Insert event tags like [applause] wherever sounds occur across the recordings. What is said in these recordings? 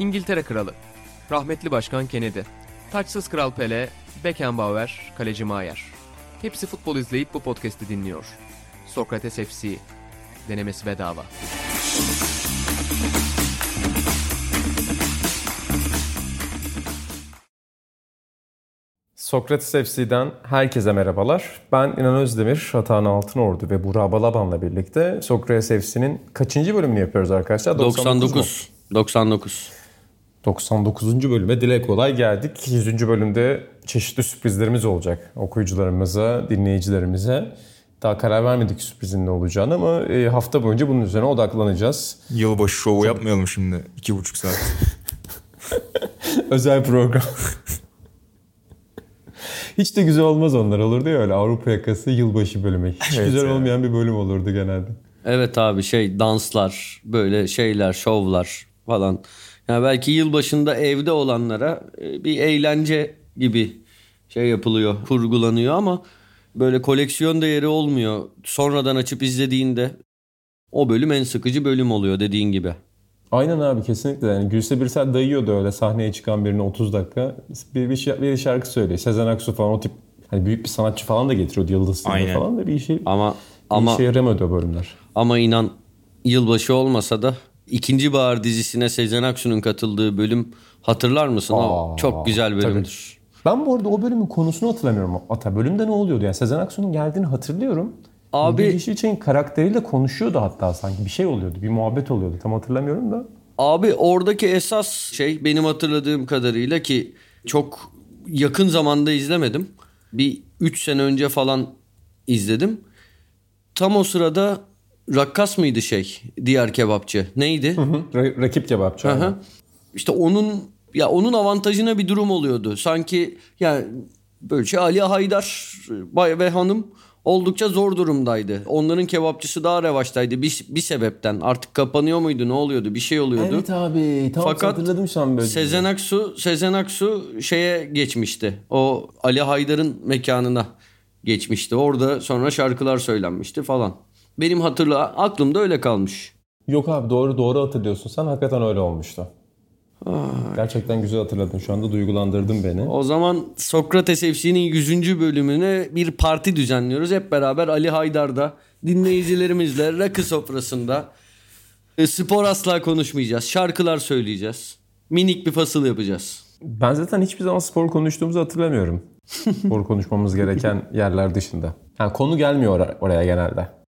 İngiltere Kralı, rahmetli Başkan Kennedy, taçsız Kral Pele, Beckenbauer, Kaleci Maier. Hepsi futbol izleyip bu podcast'i dinliyor. Sokrates FC, denemesi bedava. Sokrates FC'den herkese merhabalar. Ben İnan Özdemir, Hatan Altınordu ve Burak Balaban'la birlikte Sokrates FC'nin kaçıncı bölümünü yapıyoruz arkadaşlar? 99. 99. 99. bölüme dile kolay geldik. 100. bölümde çeşitli sürprizlerimiz olacak okuyucularımıza, dinleyicilerimize. Daha karar vermedik sürprizin ne olacağını ama e, hafta boyunca bunun üzerine odaklanacağız. Yılbaşı şovu yapmayalım şimdi. iki buçuk saat. [laughs] Özel program. Hiç de güzel olmaz onlar olurdu ya öyle Avrupa yakası yılbaşı bölümü. Hiç Evet güzel ya. olmayan bir bölüm olurdu genelde. Evet abi şey danslar, böyle şeyler, şovlar falan. Yani belki yılbaşında evde olanlara e, bir eğlence gibi şey yapılıyor, kurgulanıyor ama böyle koleksiyon değeri olmuyor. Sonradan açıp izlediğinde o bölüm en sıkıcı bölüm oluyor dediğin gibi. Aynen abi kesinlikle. Yani Gülse Birsel dayıyordu öyle sahneye çıkan birine 30 dakika. Bir, bir, şarkı, bir şarkı söylüyor. Sezen Aksu falan o tip hani büyük bir sanatçı falan da getiriyordu Yıldız Aynen. falan da bir işe, Ama bir ama işe yaramıyordu o bölümler. ama inan yılbaşı olmasa da ikinci bahar dizisine Sezen Aksu'nun katıldığı bölüm hatırlar mısın? o Aa, çok güzel bölümdür. Ben bu arada o bölümün konusunu hatırlamıyorum. Ata bölümde ne oluyordu? Yani Sezen Aksu'nun geldiğini hatırlıyorum. Abi- Nurgül Yeşilçay'ın karakteriyle konuşuyordu hatta sanki. Bir şey oluyordu. Bir muhabbet oluyordu. Tam hatırlamıyorum da. Abi oradaki esas şey benim hatırladığım kadarıyla ki çok yakın zamanda izlemedim. Bir 3 sene önce falan izledim. Tam o sırada Rakkas mıydı şey diğer kebapçı? Neydi? Ra- rakip kebapçı. Hı hı. İşte onun ya onun avantajına bir durum oluyordu. Sanki yani böyle şey Ali Haydar bay ve hanım oldukça zor durumdaydı. Onların kebapçısı daha revaçtaydı bir, bir sebepten. Artık kapanıyor muydu ne oluyordu bir şey oluyordu. Evet abi. Tamam Fakat hatırladım şu an böyle. Sezen Aksu, Sezen Aksu şeye geçmişti. O Ali Haydar'ın mekanına geçmişti. Orada sonra şarkılar söylenmişti falan. Benim hatırla aklımda öyle kalmış. Yok abi doğru doğru hatırlıyorsun. Sen hakikaten öyle olmuştu. Gerçekten güzel hatırladın. Şu anda duygulandırdın beni. O zaman Sokrates FC'nin 100. bölümüne bir parti düzenliyoruz. Hep beraber Ali Haydar'da dinleyicilerimizle rakı sofrasında e, spor asla konuşmayacağız. Şarkılar söyleyeceğiz. Minik bir fasıl yapacağız. Ben zaten hiçbir zaman spor konuştuğumuzu hatırlamıyorum. [laughs] spor konuşmamız gereken yerler dışında. Yani konu gelmiyor or- oraya genelde.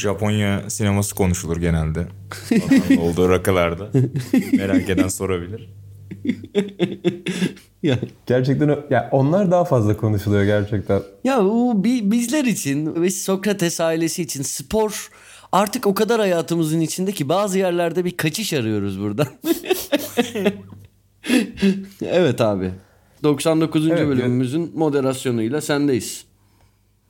Japonya sineması konuşulur genelde. Olduğu rakılarda. Merak eden sorabilir. [laughs] Ya, Gerçekten ya onlar daha fazla konuşuluyor gerçekten. ya bu bi- bizler için ve Sokrates ailesi için spor artık o kadar hayatımızın içinde ki bazı yerlerde bir kaçış arıyoruz buradan. [laughs] evet abi. 99. Evet, bölümümüzün moderasyonuyla sendeyiz.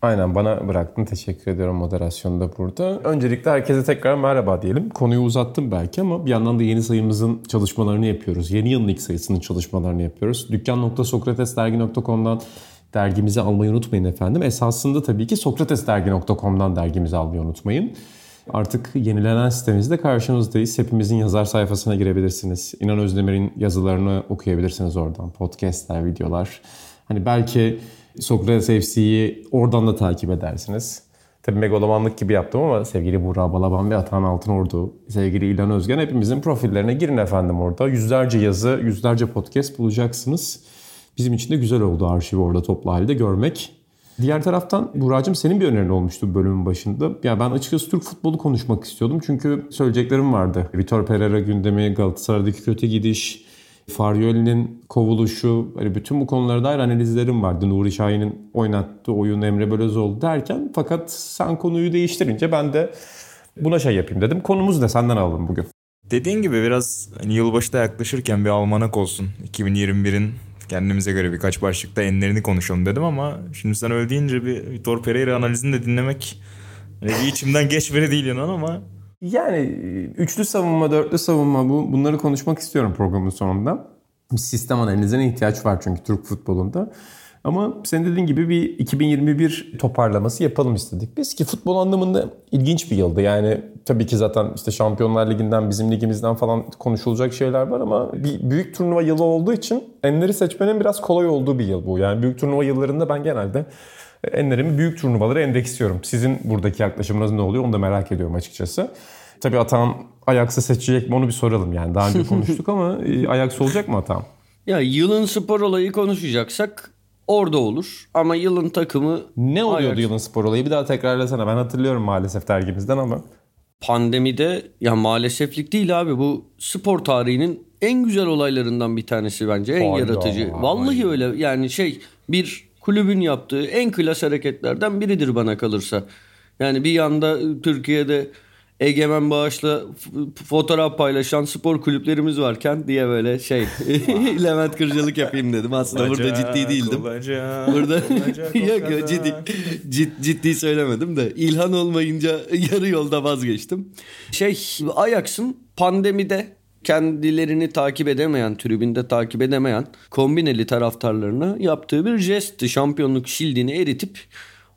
Aynen bana bıraktın. Teşekkür ediyorum moderasyonda burada. Öncelikle herkese tekrar merhaba diyelim. Konuyu uzattım belki ama bir yandan da yeni sayımızın çalışmalarını yapıyoruz. Yeni yılın ilk sayısının çalışmalarını yapıyoruz. Dükkan.sokratesdergi.com'dan dergimizi almayı unutmayın efendim. Esasında tabii ki sokratesdergi.com'dan dergimizi almayı unutmayın. Artık yenilenen sitemizde karşınızdayız. Hepimizin yazar sayfasına girebilirsiniz. İnan Özdemir'in yazılarını okuyabilirsiniz oradan. Podcastler, videolar. Hani belki Sokrates FC'yi oradan da takip edersiniz. Tabii megalomanlık gibi yaptım ama sevgili Burak Balaban ve Atan Altınordu, sevgili İlhan Özgen hepimizin profillerine girin efendim orada. Yüzlerce yazı, yüzlerce podcast bulacaksınız. Bizim için de güzel oldu arşivi orada toplu halde görmek. Diğer taraftan Burak'cığım senin bir önerin olmuştu bölümün başında. Ya ben açıkçası Türk futbolu konuşmak istiyordum. Çünkü söyleyeceklerim vardı. Vitor Pereira gündemi, Galatasaray'daki kötü gidiş, Faryoli'nin kovuluşu, hani bütün bu konulara dair analizlerim vardı. Nuri Şahin'in oynattığı oyun Emre Belözoğlu derken fakat sen konuyu değiştirince ben de buna şey yapayım dedim. Konumuz ne senden alalım bugün. Dediğin gibi biraz hani yılbaşı da yaklaşırken bir almanak olsun. 2021'in kendimize göre birkaç başlıkta enlerini konuşalım dedim ama şimdi sen öyle deyince bir Vitor Pereira analizini de dinlemek hani içimden [laughs] geçmedi değil inan ama Yani üçlü savunma, dörtlü savunma bu bunları konuşmak istiyorum programın sonunda. Bir sistem analizine ihtiyaç var çünkü Türk futbolunda. Ama senin dediğin gibi bir 2021 toparlaması yapalım istedik. Biz ki futbol anlamında ilginç bir yıldı. Yani tabii ki zaten işte Şampiyonlar Ligi'nden, bizim ligimizden falan konuşulacak şeyler var ama bir büyük turnuva yılı olduğu için enleri seçmenin biraz kolay olduğu bir yıl bu. Yani büyük turnuva yıllarında ben genelde enlerimi büyük turnuvalara endeksliyorum. Sizin buradaki yaklaşımınız ne oluyor onu da merak ediyorum açıkçası. Tabii Atan Ajax'ı seçecek mi onu bir soralım yani. Daha önce [laughs] konuştuk ama e, Ajax olacak mı Atan? Ya yılın spor olayı konuşacaksak orada olur. Ama yılın takımı Ne oluyordu Ajax. yılın spor olayı? Bir daha tekrarlasana. Ben hatırlıyorum maalesef dergimizden ama. pandemide ya maaleseflik değil abi bu spor tarihinin en güzel olaylarından bir tanesi bence en Hayda. yaratıcı. Vallahi öyle yani şey bir kulübün yaptığı en klas hareketlerden biridir bana kalırsa. Yani bir yanda Türkiye'de egemen bağışla fotoğraf paylaşan spor kulüplerimiz varken diye böyle şey [laughs] Levent Kırcalık yapayım dedim. Aslında burada ciddi değildim. Olacak, Burada olacak, [laughs] yok olacak. yok ciddi, cid- ciddi söylemedim de İlhan olmayınca [laughs] yarı yolda vazgeçtim. Şey Ajax'ın pandemide kendilerini takip edemeyen, tribünde takip edemeyen kombineli taraftarlarına yaptığı bir jestti. Şampiyonluk şildini eritip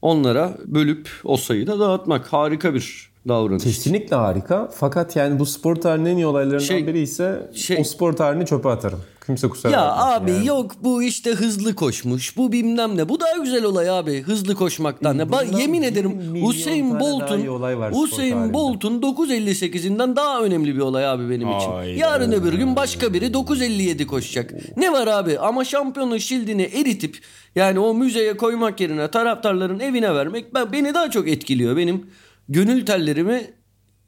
onlara bölüp o sayıyı da dağıtmak. Harika bir davranış. Kesinlikle harika. Fakat yani bu spor tarihinin en iyi olaylarından Şey- biri ise şey- o spor tarihini çöpe atarım. Kimse kusura Ya abi yani. yok bu işte hızlı koşmuş. Bu bilmem ne. Bu daha güzel olay abi. Hızlı koşmaktan. ne. Ba- Bundan yemin ederim daha Bolt'un tarihinde. Bolt'un 9.58'inden daha önemli bir olay abi benim için. Ay, Yarın öbür gün başka biri 9.57 koşacak. Ne var abi? Ama şampiyonun şildini eritip yani o müzeye koymak yerine taraftarların evine vermek ben, beni daha çok etkiliyor. Benim gönül tellerimi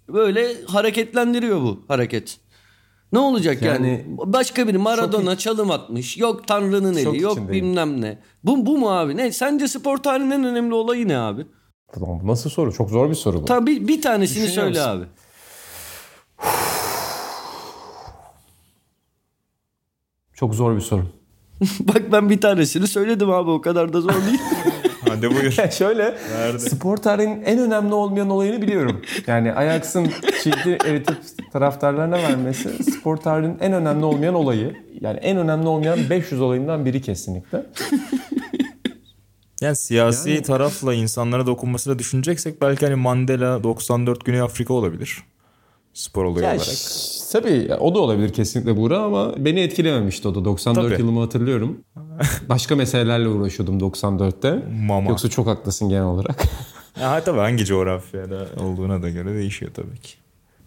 böyle hareketlendiriyor bu hareket. Ne olacak yani? Yani- Başka biri Maradona çalım atmış. Yok Tanrı'nın eli, yok içindeyim. bilmem ne. Bu, bu mu abi? Ne? Sence spor tarihinin en önemli olayı ne abi? Bu nasıl soru? Çok zor bir soru bu. Tabii bir tanesini Düşünüyor söyle musun? abi. Çok zor bir soru. [laughs] Bak ben bir tanesini söyledim abi o kadar da zor değil. [laughs] Hadi buyur. [laughs] Şöyle Nerede? spor tarihinin en önemli olmayan olayını biliyorum. Yani Ajax'ın çifti [laughs] eritip taraftarlarına vermesi spor tarihinin en önemli olmayan olayı. Yani en önemli olmayan 500 olayından biri kesinlikle. Yani siyasi tarafla insanlara dokunmasını düşüneceksek belki hani Mandela 94 Güney Afrika olabilir. Spor olayı Ya, olarak. ş- tabii ya, o da olabilir kesinlikle Buğra ama beni etkilememişti o da. 94 Tabii. yılımı hatırlıyorum. [laughs] Başka meselelerle uğraşıyordum 94'te. Mama. Yoksa çok haklısın genel olarak. [laughs] Ya tabii hangi coğrafyada olduğuna da göre değişiyor tabii ki.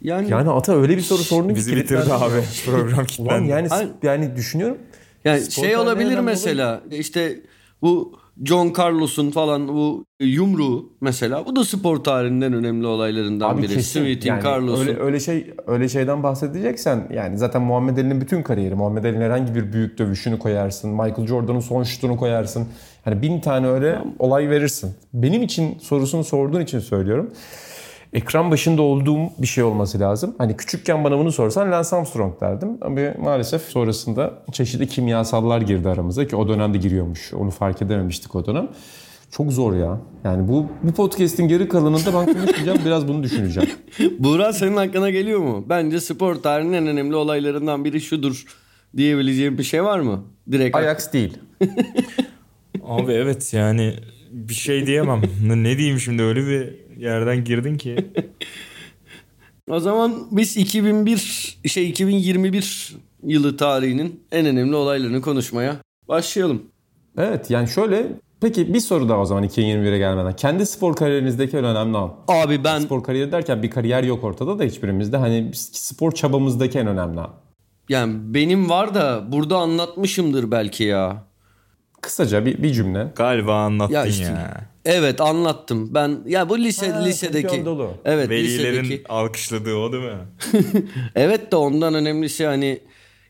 Yani, yani Ata öyle bir soru sordun ki. Bizi bitirdi abi. [laughs] Program Ulan kilitlendi. yani, yani düşünüyorum. yani şey olabilir mesela işte bu John Carlos'un falan bu yumruğu mesela bu da spor tarihinin önemli olaylarından Abi biri. kesin. Smith'in, Yani Carlos'un. öyle, öyle şey öyle şeyden bahsedeceksen yani zaten Muhammed Ali'nin bütün kariyeri Muhammed Ali'nin herhangi bir büyük dövüşünü koyarsın. Michael Jordan'ın son şutunu koyarsın. Hani bin tane öyle olay verirsin. Benim için sorusunu sorduğun için söylüyorum. Ekran başında olduğum bir şey olması lazım. Hani küçükken bana bunu sorsan Lance Armstrong derdim. Ama maalesef sonrasında çeşitli kimyasallar girdi aramıza ki o dönemde giriyormuş. Onu fark edememiştik o dönem. Çok zor ya. Yani bu bu podcast'in geri kalanında ben konuşmayacağım. biraz bunu düşüneceğim. [laughs] Buğra senin aklına geliyor mu? Bence spor tarihinin en önemli olaylarından biri şudur diyebileceğim bir şey var mı? Direkt Ajax değil. [laughs] Abi evet yani bir şey diyemem. Ne diyeyim şimdi öyle bir yerden girdin ki. [laughs] O zaman biz 2001 şey 2021 yılı tarihinin en önemli olaylarını konuşmaya başlayalım. Evet yani şöyle peki bir soru daha o zaman 2021'e gelmeden. Kendi spor kariyerinizdeki en önemli an. Abi ben Spor kariyeri derken bir kariyer yok ortada da hiçbirimizde. Hani spor çabamızdaki en önemli an. yani benim var da burada anlatmışımdır belki ya. Kısaca bir, bir cümle. Galiba anlattın ya. Ya işte- Evet anlattım. Ben ya bu lise Ha, lisedeki Anadolu. Evet Velilerin lisedeki. alkışladığı o değil mi? [laughs] Evet de ondan önemlisi hani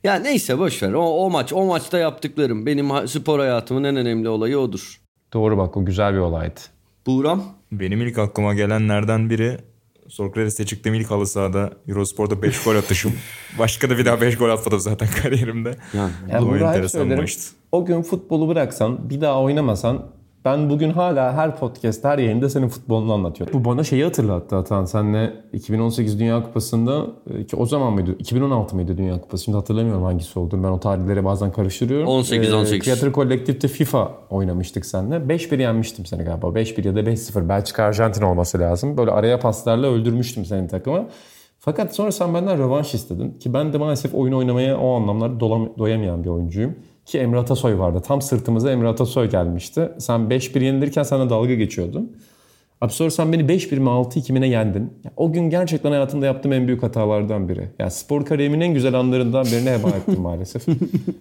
ya neyse boş ver. O, o maç o maçta yaptıklarım benim spor hayatımın en önemli olayı odur. Doğru bak o güzel bir olaydı. Buğram Benim ilk aklıma gelenlerden biri Sokrates'te çıktığım ilk halı sahada Eurospor'da 5 gol atışım. Başka da bir daha 5 gol atmadım zaten [laughs] kariyerimde. yani Yani o enteresan maçtı. O gün futbolu bıraksan bir daha oynamasan Ben bugün hala her podcast, her yayında senin futbolunu anlatıyorum. Bu bana şeyi hatırlattı Atan. Senle 2018 Dünya Kupası'nda e, ki o zaman mıydı? 2016 mıydı Dünya Kupası? Şimdi hatırlamıyorum hangisi olduğunu. Ben o tarihleri bazen karıştırıyorum. 18, 18. Tiyatro Kolektif'te FIFA oynamıştık seninle. 5-1 yenmiştim seni galiba. 5-1 ya da 5-0. Belçika Arjantin olması lazım. Böyle araya paslarla öldürmüştüm senin takımı. Fakat sonra sen benden rövanş istedin. Ki ben de maalesef oyun oynamaya o anlamlarda dolam- doyamayan bir oyuncuyum. Ki Emre Atasoy vardı. Tam sırtımıza Emre Atasoy gelmişti. Sen 5-1 yenilirken sana dalga geçiyordun. Abi sonra sen beni 5-1 mi 6-2 mi ne yendin? Ya o gün gerçekten hayatımda yaptığım en büyük hatalardan biri. Ya spor kariyerimin en güzel anlarından birini heba [laughs] ettim maalesef.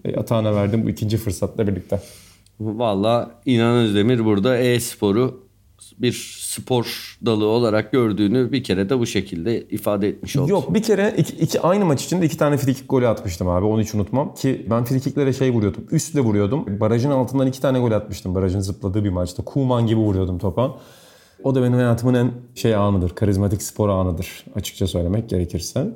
e, Atağına verdim bu ikinci fırsatla birlikte. Valla İnan Özdemir burada e-sporu bir spor dalı olarak gördüğünü bir kere de bu şekilde ifade etmiş oldu. Yok bir kere iki, iki- aynı maç içinde iki tane frikik golü atmıştım abi. Onu hiç unutmam. Ki ben frikiklere şey vuruyordum. Üstle vuruyordum. Barajın altından iki tane gol atmıştım. Barajın zıpladığı bir maçta. Kuman gibi vuruyordum topa. O da benim hayatımın en şey anıdır. Karizmatik spor anıdır. Açıkça söylemek gerekirse.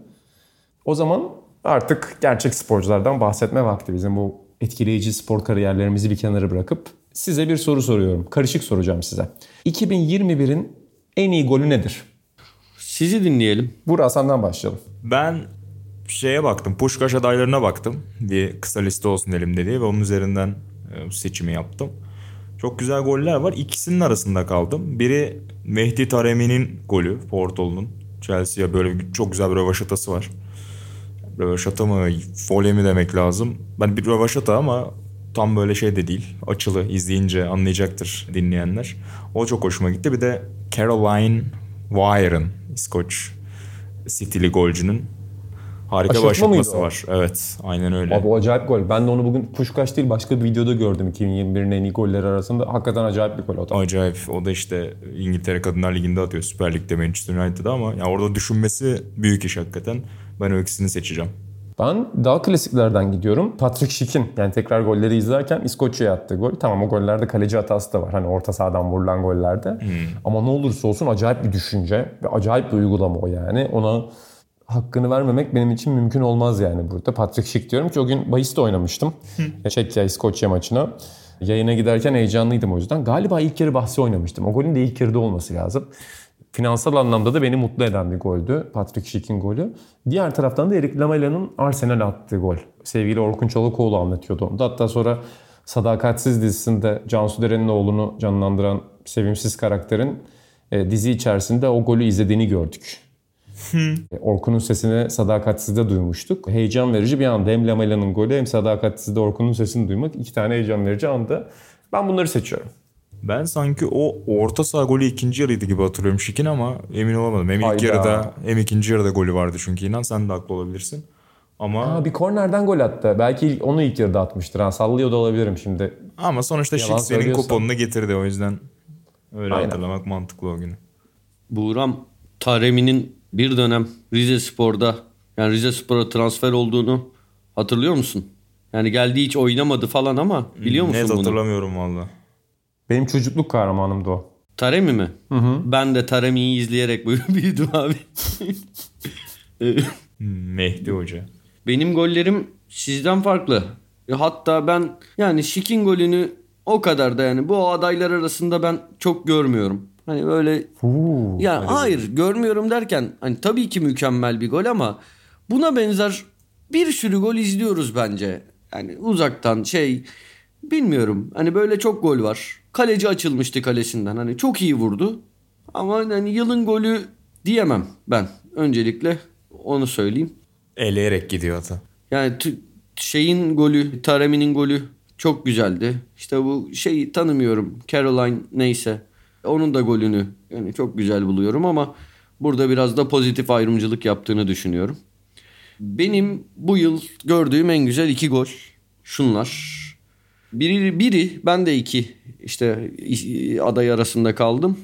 O zaman artık gerçek sporculardan bahsetme vakti. Bizim bu etkileyici spor kariyerlerimizi bir kenara bırakıp size bir soru soruyorum. Karışık soracağım size. 2021'in en iyi golü nedir? Sizi dinleyelim. Burak senden başlayalım. Ben şeye baktım. Puşkaş adaylarına baktım. Bir kısa liste olsun elimde diye ve onun üzerinden e, seçimi yaptım. Çok güzel goller var. İkisinin arasında kaldım. Biri Mehdi Taremi'nin golü. Porto'nun. Chelsea'ye böyle bir, çok güzel bir rövaşatası var. Rövaşata mı, voley mi demek lazım. Ben bir rövaşata ama tam böyle şey de değil. Açılı izleyince anlayacaktır dinleyenler. O çok hoşuma gitti. Bir de Caroline Wire'ın İskoç City'li golcünün harika Aşırtma başlatması var. Evet, aynen öyle. Abi o acayip gol. Ben de onu bugün Puşkaş değil başka bir videoda gördüm 2021'in en iyi golleri arasında. Hakikaten acayip bir gol o da. Acayip. O da işte İngiltere Kadınlar Ligi'nde atıyor. Süper Lig'de Manchester United'da ama ya orada düşünmesi büyük iş hakikaten. Ben ikisini seçeceğim. Ben daha klasiklerden gidiyorum. Patrick Schick'in yani tekrar golleri izlerken İskoçya'ya attığı gol. Tamam o gollerde kaleci hatası da var. Hani orta sahadan vurulan gollerde. Ama ne olursa olsun acayip bir düşünce ve acayip bir uygulama o yani. Ona hakkını vermemek benim için mümkün olmaz yani burada. Patrick Schick diyorum ki o gün bahiste oynamıştım. Çekya İskoçya maçına. Yayına giderken heyecanlıydım o yüzden. Galiba ilk yarı bahsi oynamıştım. O golün de ilk yarıda olması lazım. Finansal anlamda da beni mutlu eden bir goldü. Patrick Schick'in golü. Diğer taraftan da Erik Lamela'nın Arsenal'e attığı gol. Sevgili Orkun Çolakoğlu anlatıyordu onu da. Hatta sonra Sadakatsiz dizisinde Cansu Deren'in oğlunu canlandıran sevimsiz karakterin e, dizi içerisinde o golü izlediğini gördük. E, Orkun'un sesini Sadakatsiz'de duymuştuk. Heyecan verici bir anda. Hem Lamela'nın golü hem Sadakatsiz'de Orkun'un sesini duymak iki tane heyecan verici anda. Ben bunları seçiyorum. Ben sanki o orta saha golü ikinci yarıydı gibi hatırlıyorum Şik'in ama emin olamadım. Hem ilk Hayda. yarıda hem ikinci yarıda golü vardı çünkü inan sen de haklı olabilirsin. Ama Ha, bir kornerden gol attı. Belki onu ilk yarıda atmıştır. Ha, sallıyor da olabilirim şimdi. ama sonuçta Yalan Şik senin söylüyorsan- kuponunu getirdi o yüzden öyle Aynen. hatırlamak mantıklı o günü. Buğram Taremi'nin bir dönem Rize Spor'da yani Rize Spor'a transfer olduğunu hatırlıyor musun? Yani geldi hiç oynamadı falan ama biliyor musun Net bunu? hatırlamıyorum valla. Benim çocukluk kahramanımdı o. Taremi mi? Ben de Taremi'yi izleyerek [laughs] büyüdüm abi. Mehdi Hoca. Benim gollerim sizden farklı. E, Hatta ben yani Şik'in golünü o kadar da yani bu adaylar arasında ben çok görmüyorum. Hani böyle ya hayır görmüyorum derken hani tabii ki mükemmel bir gol ama buna benzer bir sürü gol izliyoruz bence. Yani uzaktan şey bilmiyorum. Hani böyle çok gol var. Kaleci açılmıştı kalesinden. Hani çok iyi vurdu. Ama hani yılın golü diyemem ben. Öncelikle onu söyleyeyim. Eleyerek gidiyor ata. Yani t- şeyin golü, Taremi'nin golü çok güzeldi. İşte bu şeyi tanımıyorum. Caroline neyse. Onun da golünü yani çok güzel buluyorum ama burada biraz da pozitif ayrımcılık yaptığını düşünüyorum. Benim bu yıl gördüğüm en güzel iki gol şunlar. Biri, biri ben de iki işte aday arasında kaldım.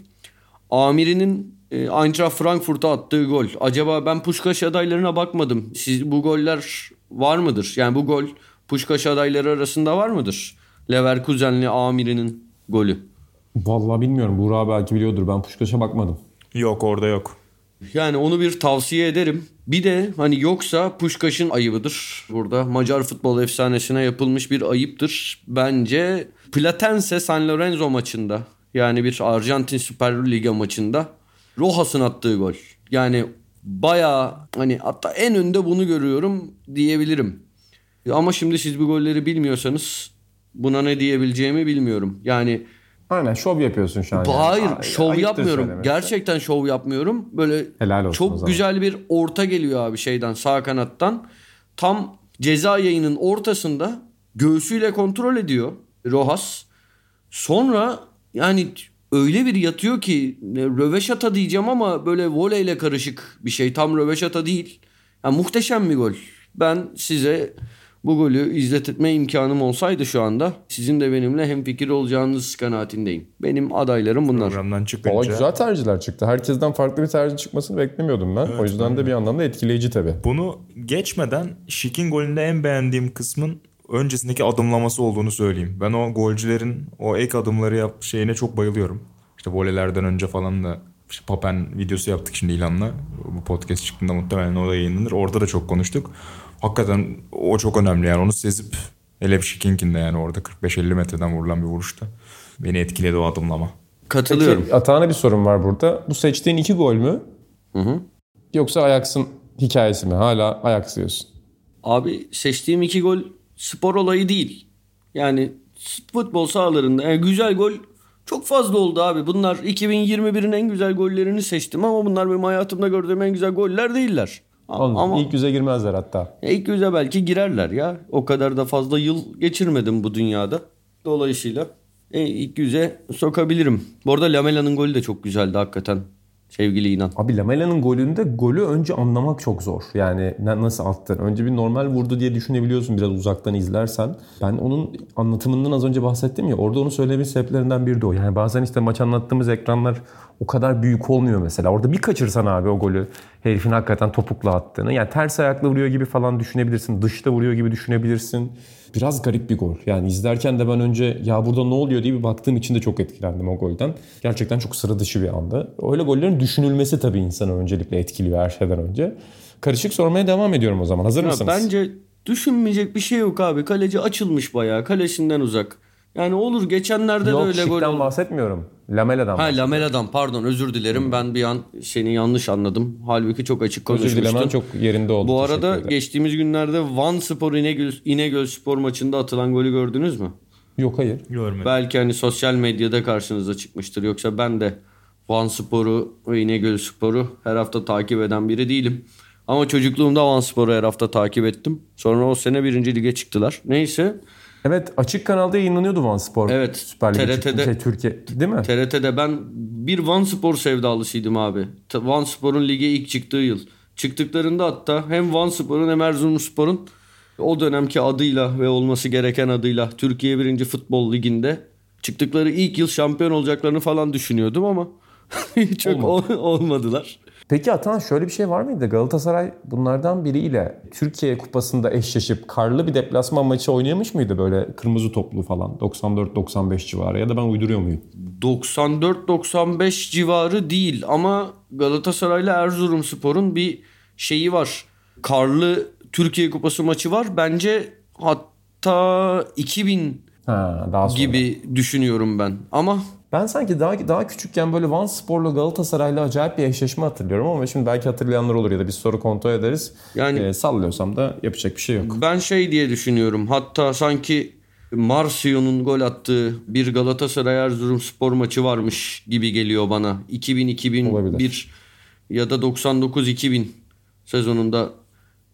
Amir'in e, Eintracht Frankfurt'a attığı gol. Acaba ben Puşkaş adaylarına bakmadım. Siz bu goller var mıdır? Yani bu gol Puşkaş adayları arasında var mıdır? Leverkusenli Amir'in golü. Vallahi bilmiyorum. Buğra belki biliyordur. Ben Puşkaş'a bakmadım. Yok orada yok. Yani onu bir tavsiye ederim. Bir de hani yoksa Puşkaş'ın ayıbıdır. Burada Macar futbol efsanesine yapılmış bir ayıptır. Bence Platense San Lorenzo maçında yani bir Arjantin Süper Liga maçında Rojas'ın attığı gol. Yani bayağı hani hatta en önde bunu görüyorum diyebilirim. Ama şimdi siz bu golleri bilmiyorsanız buna ne diyebileceğimi bilmiyorum. Yani Aynen şov yapıyorsun şu an. Hayır, Ay- şov ayıptır yapmıyorum. Gerçekten şov yapmıyorum. Böyle Helal olsun çok güzel bir orta geliyor abi şeyden sağ kanattan. Tam ceza yayının ortasında göğsüyle kontrol ediyor Rojas. Sonra yani öyle bir yatıyor ki röveşata diyeceğim ama böyle voleyle karışık bir şey. Tam röveşata değil. Yani muhteşem bir gol. Ben size bu golü izletme imkanım olsaydı şu anda sizin de benimle hemfikir olacağınız kanaatindeyim. Benim adaylarım bunlar. Programdan Valla çıkınca. güzel tercihler çıktı. Herkesten farklı bir tercih çıkmasını beklemiyordum ben. o yüzden de bir yandan da etkileyici tabii. Bunu geçmeden Şik'in golünde en beğendiğim kısmın öncesindeki adımlaması olduğunu söyleyeyim. Ben o golcülerin o ek adımları yap şeyine çok bayılıyorum. İşte volelerden önce falan da işte Papen videosu yaptık şimdi ilanla. Bu podcast çıktığında muhtemelen o da yayınlanır. Orada da çok konuştuk. Hakikaten o çok önemli yani onu sezip hele Şik'inkinde yani orada 45-50 metreden vurulan bir vuruşta. Beni etkiledi o adımlama. Katılıyorum. Peki Atağına bir sorun var burada. Bu seçtiğin iki gol mü? Yoksa Ajax'ın hikayesi mi? Hala Ajax diyorsun. Abi seçtiğim iki gol spor olayı değil. Yani futbol sahalarında yani güzel gol çok fazla oldu abi. Bunlar 2021'in en güzel gollerini seçtim ama bunlar benim hayatımda gördüğüm en güzel goller değiller. Anladım. Ama İlk yüze girmezler hatta. ya ilk yüze belki girerler ya. O kadar da fazla yıl geçirmedim bu dünyada. Dolayısıyla e, ilk yüze sokabilirim. Bu arada Lamela'nın golü de çok güzeldi hakikaten. Sevgili İnan. Abi Lamela'nın golünde golü önce anlamak çok zor. Yani nasıl attın? Önce bir normal vurdu diye düşünebiliyorsun biraz uzaktan izlersen. Ben onun anlatımından az önce bahsettim ya orada onu söylememin sebeplerinden biri de o. Yani bazen işte maç anlattığımız ekranlar o kadar büyük olmuyor mesela. Orada bir kaçırsan abi o golü herifin hakikaten topukla attığını. Yani ters ayakla vuruyor gibi falan düşünebilirsin. Dışta vuruyor gibi düşünebilirsin. Biraz garip bir gol. Yani izlerken de ben önce ya burada ne oluyor diye bir baktığım için de çok etkilendim o golden. Gerçekten çok sıra dışı bir andı. Öyle gollerin düşünülmesi tabii insanı öncelikle etkiliyor her şeyden önce. Karışık sormaya devam ediyorum o zaman. Hazır Ya mısınız? bence düşünmeyecek bir şey yok abi. Kaleci açılmış bayağı. Kalesinden uzak. Yani olur geçenlerde Yok de öyle gol Şik'ten oldu. bahsetmiyorum. Lamela'dan Ha. Lamela'dan pardon özür dilerim. Ben bir an seni yanlış anladım. Halbuki çok açık Özür konuşmuştum. dilemen çok yerinde oldu. Bu arada geçtiğimiz günlerde Van Spor İnegöl, İnegöl Spor maçında atılan golü gördünüz mü? Yok hayır. Görmedim. Belki hani sosyal medyada karşınıza çıkmıştır. Yoksa ben de Van Spor'u ve İnegöl Spor'u her hafta takip eden biri değilim. Ama çocukluğumda Van Spor'u her hafta takip ettim. Sonra o sene birinci lige çıktılar. Neyse Evet açık kanalda yayınlanıyordu Van Spor. Evet, Süper Lig'e TRT'de. Şey, Türkiye değil mi? TRT'de ben bir Van Spor sevdalısıydım abi. Van Spor'un lige ilk çıktığı yıl. Çıktıklarında hatta hem Van Spor'un hem Erzurumspor'un o dönemki adıyla ve olması gereken adıyla Türkiye 1. Futbol Ligi'nde çıktıkları ilk yıl şampiyon olacaklarını falan düşünüyordum ama [laughs] çok ol- olmadılar. Peki Atan şöyle bir şey var mıydı? Galatasaray bunlardan biriyle Türkiye Kupası'nda eşleşip karlı bir deplasman maçı oynamış mıydı böyle kırmızı toplu falan 94-95 civarı ya da ben uyduruyor muyum? 94-95 civarı değil ama Galatasaray'la Erzurumspor'un bir şeyi var. Karlı Türkiye Kupası maçı var. Bence hatta 2000 Ha, daha sonra. gibi düşünüyorum ben. Ama Ben sanki daha daha küçükken böyle Van Spor'la Galatasaray'la acayip bir eşleşme hatırlıyorum ama şimdi belki hatırlayanlar olur ya da biz soru kontrol ederiz. Yani- Ee, sallıyorsam da yapacak bir şey yok. ben şey diye düşünüyorum. Hatta sanki Marsio'nun gol attığı bir Galatasaray Erzurumspor maçı varmış gibi geliyor bana. 2000-2001 Olabilir. ya da 99-2000 sezonunda.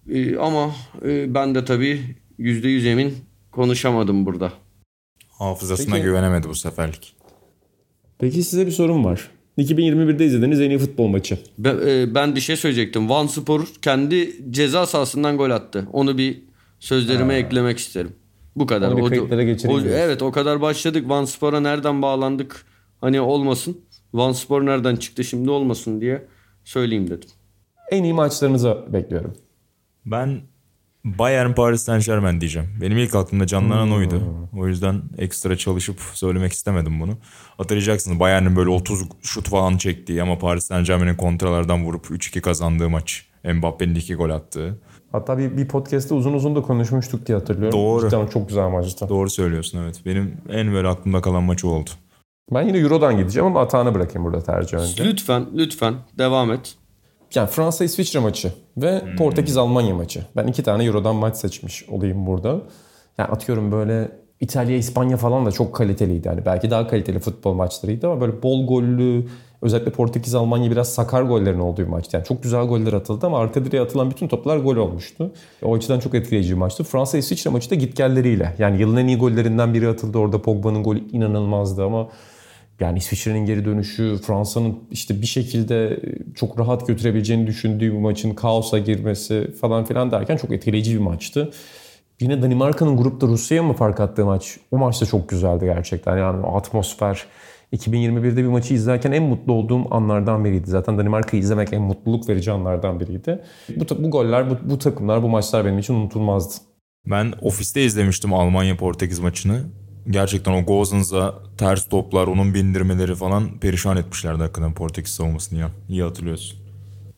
Ee, ama e, ben de tabii %100 emin konuşamadım burada. Hafızasına Peki- güvenemedi bu seferlik. Peki size bir sorum var. 2021'de izlediğiniz en iyi futbol maçı. Ben, e, ben bir şey söyleyecektim. Van Spor kendi ceza sahasından gol attı. Onu bir sözlerime eklemek isterim. Bu kadar. Onu bir O- kayıtlara geçireyim o- diyorsun. evet o kadar başladık. Van Spor'a nereden bağlandık? Hani olmasın. Van Spor nereden çıktı şimdi olmasın diye söyleyeyim dedim. En iyi maçlarınızı bekliyorum. Ben Bayern Paris Saint Germain diyeceğim. Benim ilk aklımda canlanan oydu. O yüzden ekstra çalışıp söylemek istemedim bunu. Hatırlayacaksınız Bayern'in böyle 30 şut falan çektiği ama Paris Saint Germain'in kontralardan vurup 3-2 kazandığı maç. Mbappe'nin 2 gol attığı. Hatta bir, bir podcast'te uzun uzun da konuşmuştuk diye hatırlıyorum. Doğru. Cidden çok güzel maçtı. Doğru söylüyorsun evet. Benim en böyle aklımda kalan maçı oldu. Ben yine Euro'dan gideceğim ama Atahan'ı bırakayım burada tercih önce. Lütfen lütfen devam et. Yani Fransa-İsviçre maçı ve Portekiz-Almanya maçı. Ben iki tane Euro'dan maç seçmiş olayım burada. Yani atıyorum böyle İtalya, İspanya falan da çok kaliteliydi. Yani belki daha kaliteli futbol maçlarıydı ama böyle bol gollü, özellikle Portekiz, Almanya biraz sakar gollerin olduğu maçtı. Yani çok güzel goller atıldı ama arka direğe atılan bütün toplar gol olmuştu. O açıdan çok etkileyici bir maçtı. Fransa-İsviçre maçı da gitgelleriyle. Yani yılın en iyi gollerinden biri atıldı. Orada Pogba'nın golü inanılmazdı ama yani İsviçre'nin geri dönüşü, Fransa'nın işte bir şekilde çok rahat götürebileceğini düşündüğü bu maçın kaosa girmesi falan filan derken çok etkileyici bir maçtı. Yine Danimarka'nın grupta Rusya'ya mı fark attığı maç? O maç da çok güzeldi gerçekten. Yani atmosfer. 2021'de bir maçı izlerken en mutlu olduğum anlardan biriydi. Zaten Danimarka'yı izlemek en mutluluk verici anlardan biriydi. Bu, bu goller, bu, bu takımlar, bu maçlar benim için unutulmazdı. Ben ofiste izlemiştim Almanya-Portekiz maçını. Gerçekten o Gozens'a ters toplar, onun bindirmeleri falan perişan etmişlerdi hakikaten Portekiz savunmasını ya. İyi hatırlıyorsun.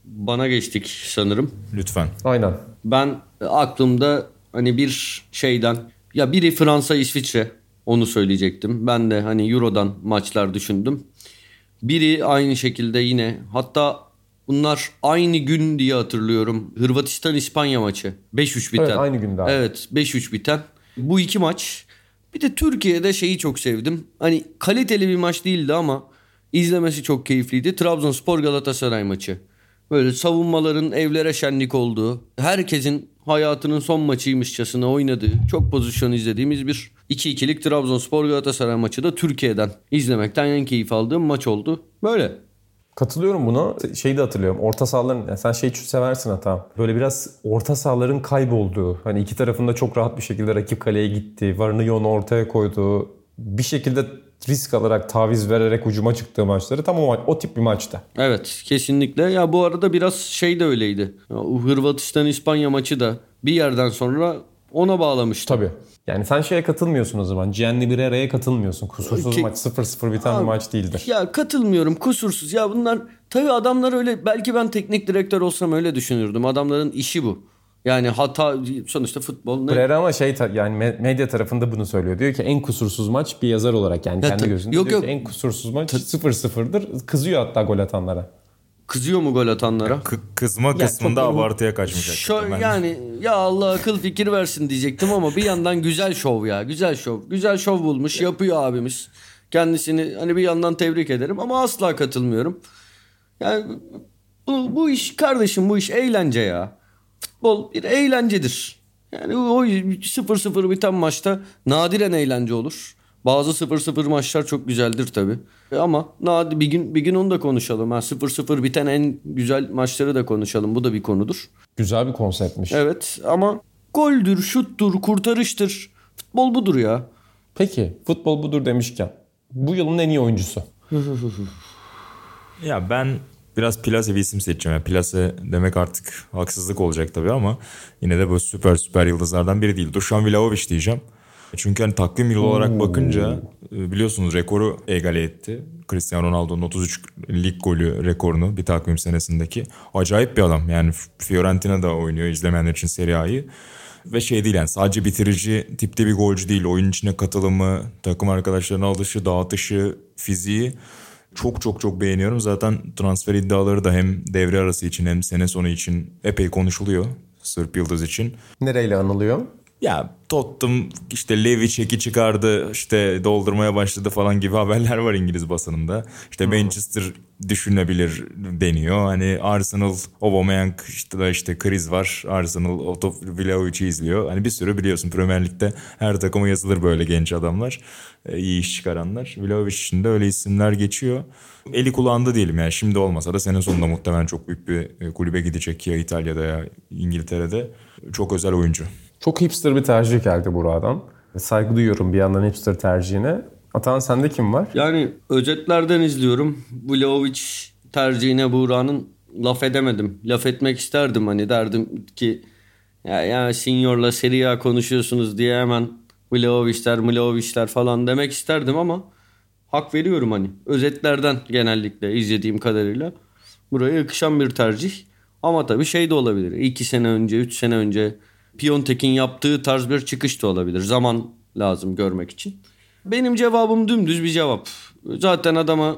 Bana geçtik sanırım. Lütfen. Aynen. Ben aklımda hani bir şeyden ya biri Fransa İsviçre onu söyleyecektim. Ben de hani Euro'dan maçlar düşündüm. Biri aynı şekilde yine hatta bunlar aynı gün diye hatırlıyorum. Hırvatistan İspanya maçı 5-3 biten. Evet, aynı günde abi. Evet 5-3 biten. Bu iki maç. Bir de Türkiye'de şeyi çok sevdim. Hani kaliteli bir maç değildi ama izlemesi çok keyifliydi. Trabzonspor Galatasaray maçı. Böyle savunmaların evlere şenlik olduğu, herkesin hayatının son maçıymışçasına oynadığı, çok pozisyon izlediğimiz bir 2-2'lik Trabzonspor Galatasaray maçı da Türkiye'den izlemekten en keyif aldığım maç oldu. Böyle. Katılıyorum buna. Şeyi de hatırlıyorum. Orta sahaların, yani sen şeyi seversin hata. Böyle biraz orta sahaların kaybolduğu, hani iki tarafında çok rahat bir şekilde rakip kaleye gitti, varını yoğunu ortaya koyduğu, bir şekilde risk alarak, taviz vererek ucuma çıktığı maçları tam o, o tip bir maçta. Evet kesinlikle. Ya bu arada biraz şey de öyleydi. Ya, o Hırvatistan İspanya maçı da bir yerden sonra ona bağlamıştı. Tabii. Yani sen şeye katılmıyorsun o zaman. Gianni Birera'ya katılmıyorsun. Kusursuz Ki- maç 0-0 biten Abi, bir maç değildir. Ya katılmıyorum kusursuz. Ya bunlar tabii adamlar öyle belki ben teknik direktör olsam öyle düşünürdüm. Adamların işi bu. Yani hata sonuçta futbol ne? Birera ama şey yani me- medya tarafında bunu söylüyor. Diyor ki en kusursuz maç bir yazar olarak yani Ya kendi gözünde yok, diyor yok. ki en kusursuz maç 0-0'dır. Kızıyor hatta gol atanlara. Kızıyor mu gol atanlara? K- kızma kısmında çok- abartıya kaçmış. Şö-. Ben- yani ya Allah akıl fikir versin diyecektim ama bir yandan güzel şov ya. Güzel şov. Güzel şov bulmuş yapıyor abimiz. Kendisini hani bir yandan tebrik ederim ama asla katılmıyorum. Yani bu, bu iş kardeşim bu iş eğlence ya. Futbol bir eğlencedir. Yani o 0-0 biten maçta nadiren eğlence olur. Bazı 0-0 maçlar çok güzeldir tabii. Ama nadir bir gün bir gün onu da konuşalım. Ha 0-0 biten en güzel maçları da konuşalım. Bu da bir konudur. Güzel bir konseptmiş. Evet ama goldür, şuttur, kurtarıştır. Futbol budur ya. Peki futbol budur demişken bu yılın en iyi oyuncusu. Ya ben biraz Plase bir isim seçeceğim. Yani Plase demek artık haksızlık olacak tabii ama yine de bu süper süper yıldızlardan biri değil. Dušan Vlahović diyeceğim. Çünkü hani takvim yılı olarak bakınca e, biliyorsunuz rekoru egale etti. Cristiano Ronaldo'nun 33 lig golü rekorunu bir takvim senesindeki. Acayip bir adam. Yani Fiorentina'da oynuyor izlemeyenler için Serie A'yı. Ve şey değil yani sadece bitirici tipte bir golcü değil. Oyun içine katılımı, takım arkadaşlarına alışı, dağıtışı, fiziği çok çok çok beğeniyorum. Zaten transfer iddiaları da hem devre arası için hem sene sonu için epey konuşuluyor. Sırp Yıldız için. Nereyle anılıyor? Ya Tottenham işte Levi çeki çıkardı işte doldurmaya başladı falan gibi [laughs] haberler var İngiliz basınında. İşte Manchester düşünebilir deniyor. Hani Arsenal, Aubameyang işte da işte kriz var. Arsenal Otto Vlahovic'i izliyor. Hani bir sürü biliyorsun Premier Lig'de her takıma yazılır böyle genç adamlar. e, iyi iş çıkaranlar. Vlahovic için de öyle isimler geçiyor. Eli kulağında diyelim yani şimdi olmasa da sene sonunda muhtemelen çok büyük bir e, kulübe gidecek ya İtalya'da ya İngiltere'de. Çok özel oyuncu. Çok hipster bir tercih geldi buradan. Saygı duyuyorum bir yandan hipster tercihine. Atan sende kim var? Yani özetlerden izliyorum. Vlahovic tercihine Buğra'nın laf edemedim. Laf etmek isterdim hani derdim ki Ya, ya Senior'la Serie A konuşuyorsunuz diye hemen Vlahovic'ler, Mlahovic'ler falan demek isterdim ama hak veriyorum hani. Özetlerden genellikle izlediğim kadarıyla buraya yakışan bir tercih. Ama tabii şey de olabilir. 2 sene önce, 3 sene önce Piontek'in yaptığı tarz bir çıkış da olabilir. Zaman lazım görmek için. Benim cevabım dümdüz bir cevap. Zaten adama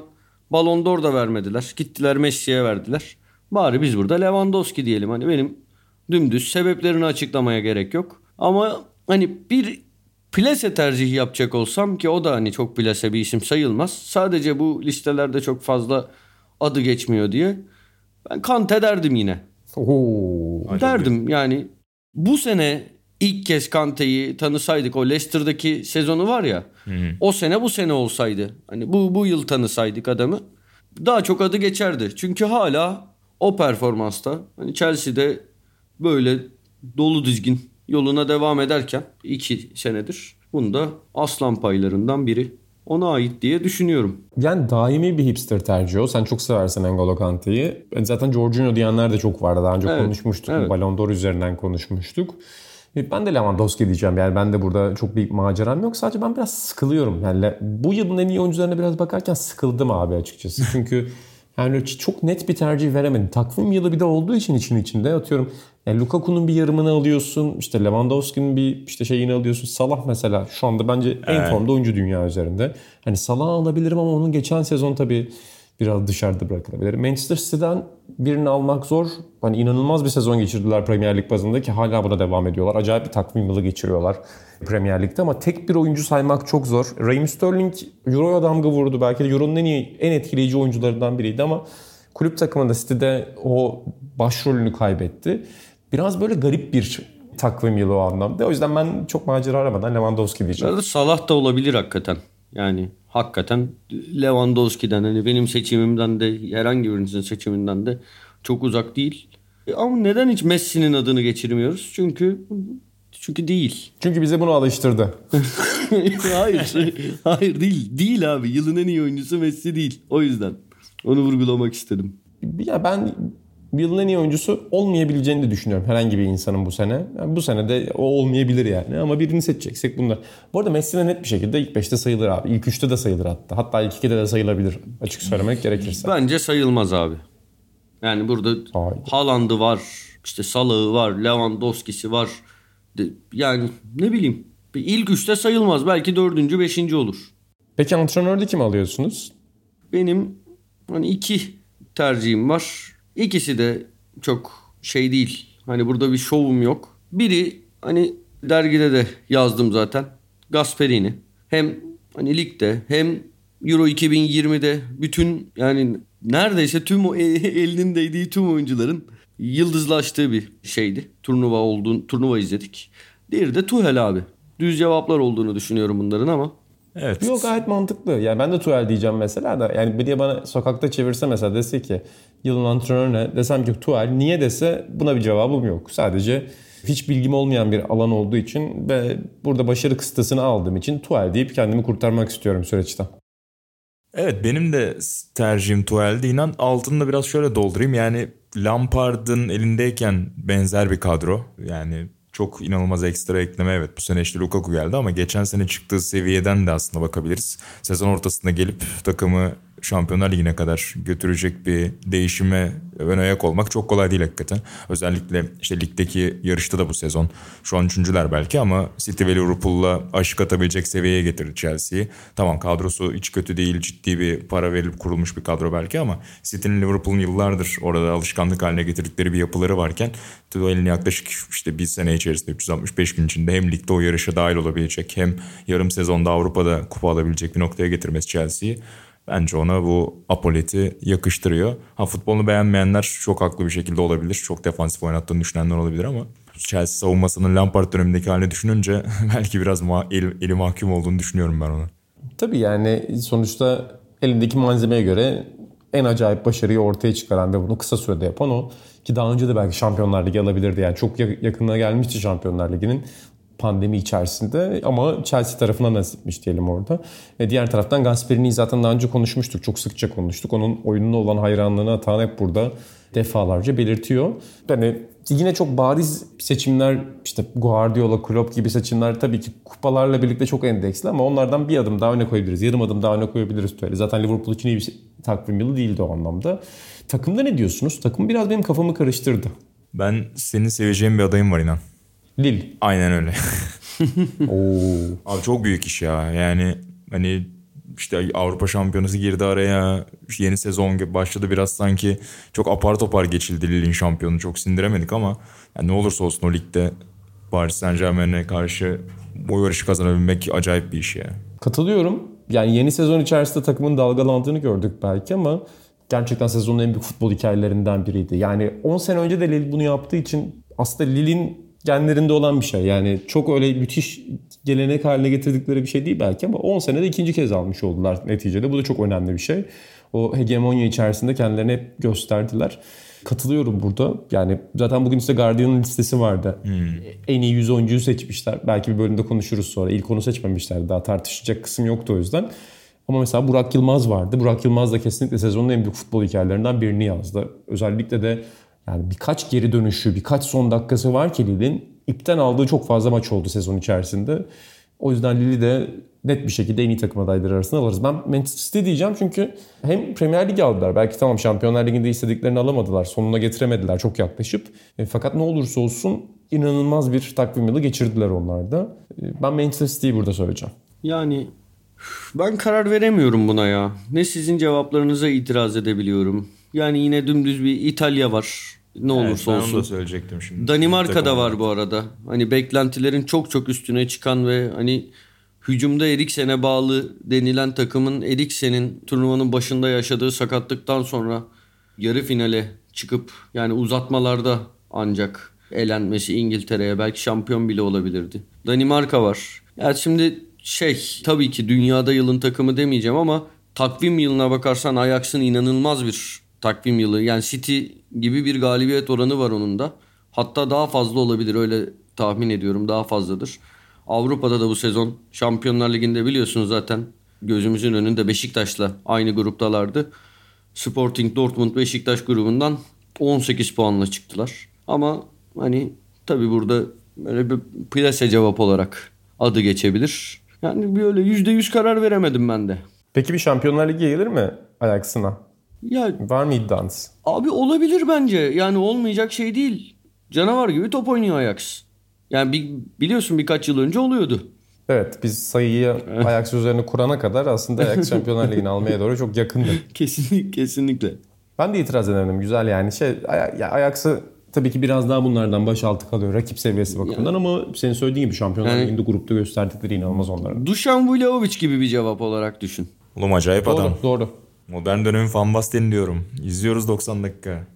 Ballon d'Or da vermediler. Gittiler Messi'ye verdiler. Bari biz burada Lewandowski diyelim. Hani benim dümdüz sebeplerini açıklamaya gerek yok. Ama hani bir plase tercihi yapacak olsam ki o da hani çok plase bir isim sayılmaz. Sadece bu listelerde çok fazla adı geçmiyor diye. Ben Kante derdim yine. Oo. derdim yani bu sene ilk kez Kante'yi tanısaydık o Leicester'daki sezonu var ya. O sene bu sene olsaydı. Hani bu bu yıl tanısaydık adamı daha çok adı geçerdi. Çünkü hala o performansta hani Chelsea'de böyle dolu dizgin yoluna devam ederken iki senedir bunda aslan paylarından biri ona ait diye düşünüyorum. Yani daimi bir hipster tercihi o. Sen çok seversin N'Golo Kante'yi. Zaten Jorginho diyenler de çok vardı. Daha önce Evet, konuşmuştuk. evet. Ballon d'Or üzerinden konuşmuştuk. E, Ben de Lewandowski diyeceğim. Yani ben de burada çok bir maceram yok. Sadece ben biraz sıkılıyorum. Yani bu yılın en iyi oyuncularına biraz bakarken sıkıldım abi açıkçası. Çünkü [laughs] yani çok net bir tercih veremedim. Takvim yılı bir de olduğu için için içinde atıyorum. Yani Lukaku'nun bir yarımını alıyorsun. işte Lewandowski'nin bir işte şeyini alıyorsun. Salah mesela şu anda bence en formda oyuncu dünya üzerinde. Hani Salah'ı alabilirim ama onun geçen sezon tabii biraz dışarıda bırakılabilir. Manchester City'den birini almak zor. Hani inanılmaz bir sezon geçirdiler Premier Lig bazında ki hala buna devam ediyorlar. Acayip bir takvim yılı geçiriyorlar Premier Lig'de ama tek bir oyuncu saymak çok zor. Raheem Sterling Euro'ya damga vurdu. Belki de Euro'nun en iyi, en etkileyici oyuncularından biriydi ama kulüp takımında City'de o başrolünü kaybetti. Biraz böyle garip bir takvim yılı o anlamda. O yüzden ben çok macera aramadan Lewandowski diyeceğim. Salah da olabilir hakikaten. Yani hakikaten Lewandowski'den hani benim seçimimden de herhangi birinizin seçiminden de çok uzak değil. E Ama neden hiç Messi'nin adını geçirmiyoruz? Çünkü çünkü değil. Çünkü bize bunu alıştırdı. [laughs] hayır. hayır değil. Değil abi. Yılın en iyi oyuncusu Messi değil. O yüzden. Onu vurgulamak istedim. Ya ben yılın en iyi oyuncusu olmayabileceğini de düşünüyorum herhangi bir insanın bu sene. Yani bu sene de o olmayabilir yani ama birini seçeceksek bunlar. Bu arada Messi de net bir şekilde ilk 5'te sayılır abi. İlk 3'te de sayılır hatta. Hatta ilk 2'de de sayılabilir açık söylemek gerekirse. Bence sayılmaz abi. Yani burada. Haaland'ı var, işte Salah'ı var, Lewandowski'si var. Yani ne bileyim. İlk üçte sayılmaz. Belki dördüncü, beşinci olur. Peki antrenörde kim alıyorsunuz? Benim hani iki tercihim var. İkisi de çok şey değil. Hani burada bir şovum yok. Biri hani dergide de yazdım zaten. Gasperini. Hem hani ligde hem Euro 2020'de bütün yani neredeyse tüm o [laughs] elinin değdiği tüm oyuncuların yıldızlaştığı bir şeydi. Turnuva olduğunu turnuva izledik. Diğeri de Tuhel abi. Düz cevaplar olduğunu düşünüyorum bunların ama Evet. Yok gayet mantıklı. Yani ben de Tuchel diyeceğim mesela da. Yani biri bana sokakta çevirse mesela dese ki yılın antrenörü ne? Desem ki Tuchel. Niye dese buna bir cevabım yok. Sadece hiç bilgim olmayan bir alan olduğu için ve burada başarı kıstasını aldığım için Tuchel deyip kendimi kurtarmak istiyorum süreçten. Evet benim de tercihim Tuchel'di. İnan altını da biraz şöyle doldurayım. Yani Lampard'ın elindeyken benzer bir kadro. Yani çok inanılmaz ekstra ekleme evet bu sene işte Lukaku geldi ama geçen sene çıktığı seviyeden de aslında bakabiliriz. Sezon ortasında gelip takımı Şampiyonlar Ligi'ne kadar götürecek bir değişime ön ayak olmak çok kolay değil hakikaten. Özellikle işte ligdeki yarışta da bu sezon şu an üçüncüler belki ama City ve Liverpool'la aşık atabilecek seviyeye getirdi Chelsea'yi. Tamam kadrosu hiç kötü değil ciddi bir para verilip kurulmuş bir kadro belki ama City'nin Liverpool'un yıllardır orada alışkanlık haline getirdikleri bir yapıları varken Tuchel'in yaklaşık işte bir sene içerisinde 365 gün içinde hem ligde o yarışa dahil olabilecek hem yarım sezonda Avrupa'da kupa alabilecek bir noktaya getirmesi Chelsea'yi Bence ona bu apoleti yakıştırıyor. Ha futbolunu beğenmeyenler çok haklı bir şekilde olabilir. Çok defansif oynattığını düşünenler olabilir ama Chelsea savunmasının Lampard dönemindeki halini düşününce [laughs] belki biraz ma- el- eli mahkum olduğunu düşünüyorum ben ona. Tabii yani sonuçta elindeki malzemeye göre en acayip başarıyı ortaya çıkaran ve bunu kısa sürede yapan o. Ki daha önce de belki Şampiyonlar Ligi alabilirdi. Yani çok ya- yakınına gelmişti Şampiyonlar Ligi'nin. Pandemi içerisinde ama Chelsea tarafına nasipmiş diyelim orada. E diğer taraftan Gasperini'yi zaten daha önce konuşmuştuk. Çok sıkça konuştuk. Onun oyununa olan hayranlığını Atan hep burada defalarca belirtiyor. Yani yine çok bariz seçimler işte Guardiola, Klopp gibi seçimler tabii ki kupalarla birlikte çok endeksli ama onlardan bir adım daha öne koyabiliriz. Yarım adım daha öne koyabiliriz. Zaten Liverpool için iyi bir takvim yılı değildi o anlamda. Takımda ne diyorsunuz? Takım biraz benim kafamı karıştırdı. Ben senin seveceğin bir adayım var inan. Lil. Aynen öyle. [laughs] Oo. Abi çok büyük iş ya. Yani hani işte Avrupa Şampiyonası girdi araya. Yeni sezon başladı biraz sanki çok apar topar geçildi Lille'in şampiyonu. Çok sindiremedik ama yani ne olursa olsun o ligde Paris Saint Germain'e karşı bu yarışı kazanabilmek acayip bir iş ya. Katılıyorum. Yani yeni sezon içerisinde takımın dalgalandığını gördük belki ama gerçekten sezonun en büyük futbol hikayelerinden biriydi. Yani 10 sene önce de Lille bunu yaptığı için aslında Lille'in genlerinde olan bir şey. Yani çok öyle müthiş gelenek haline getirdikleri bir şey değil belki ama 10 senede ikinci kez almış oldular neticede. Bu da çok önemli bir şey. O hegemonya içerisinde kendilerini hep gösterdiler. Katılıyorum burada. Yani zaten bugün işte Guardian'ın listesi vardı. Hmm. En iyi 100 oyuncuyu seçmişler. Belki bir bölümde konuşuruz sonra. İlk onu seçmemişler. Daha tartışacak kısım yoktu o yüzden. Ama mesela Burak Yılmaz vardı. Burak Yılmaz da kesinlikle sezonun en büyük futbol hikayelerinden birini yazdı. Özellikle de yani birkaç geri dönüşü, birkaç son dakikası var ki Lille'in ipten aldığı çok fazla maç oldu sezon içerisinde. O yüzden Lille'i de net bir şekilde en iyi takım adayları arasında alırız. Ben Manchester City diyeceğim çünkü hem Premier Ligi aldılar. Belki tamam Şampiyonlar Ligi'nde istediklerini alamadılar. Sonuna getiremediler çok yaklaşıp. E, fakat ne olursa olsun inanılmaz bir takvim yılı geçirdiler onlar da. E, ben Manchester City'yi burada söyleyeceğim. Yani ben karar veremiyorum buna ya. Ne sizin cevaplarınıza itiraz edebiliyorum. Yani yine dümdüz bir İtalya var. Ne evet, olursa ben olsun. onu da söyleyecektim şimdi. Danimarka da var bu arada. Hani beklentilerin çok çok üstüne çıkan ve hani hücumda Eriksen'e bağlı denilen takımın Eriksen'in turnuvanın başında yaşadığı sakatlıktan sonra yarı finale çıkıp yani uzatmalarda ancak elenmesi İngiltere'ye belki şampiyon bile olabilirdi. Danimarka var. Ya şimdi şey tabii ki dünyada yılın takımı demeyeceğim ama takvim yılına bakarsan Ajax'ın inanılmaz bir takvim yılı. Yani City gibi bir galibiyet oranı var onun da. Hatta daha fazla olabilir öyle tahmin ediyorum daha fazladır. Avrupa'da da bu sezon Şampiyonlar Ligi'nde biliyorsunuz zaten gözümüzün önünde Beşiktaş'la aynı gruptalardı. Sporting Dortmund Beşiktaş grubundan 18 puanla çıktılar. Ama hani tabi burada böyle bir plase cevap olarak adı geçebilir. Yani böyle %100 karar veremedim ben de. Peki bir Şampiyonlar Ligi gelir mi Ajax'ına? Ya Var mı iddianız? Abi olabilir bence. Yani olmayacak şey değil. Canavar gibi top oynuyor Ajax. Yani bir, biliyorsun birkaç yıl önce oluyordu. Evet biz sayıyı [laughs] Ajax üzerine kurana kadar aslında Ajax [laughs] Şampiyonlar Ligi'ni almaya doğru çok yakındı. kesinlikle, kesinlikle. Ben de itiraz ederim. Güzel yani. Şey, Ajax'ı tabii ki biraz daha bunlardan baş altı kalıyor rakip seviyesi bakımından yani, ama senin söylediğin gibi Şampiyonlar yani, Ligi'nde grupta gösterdikleri inanılmaz onlara. Dušan Vlahović gibi bir cevap olarak düşün. Oğlum acayip doğru, adam. Doğru. Modern dönemin Van Basten diyorum. İzliyoruz 90 dakika.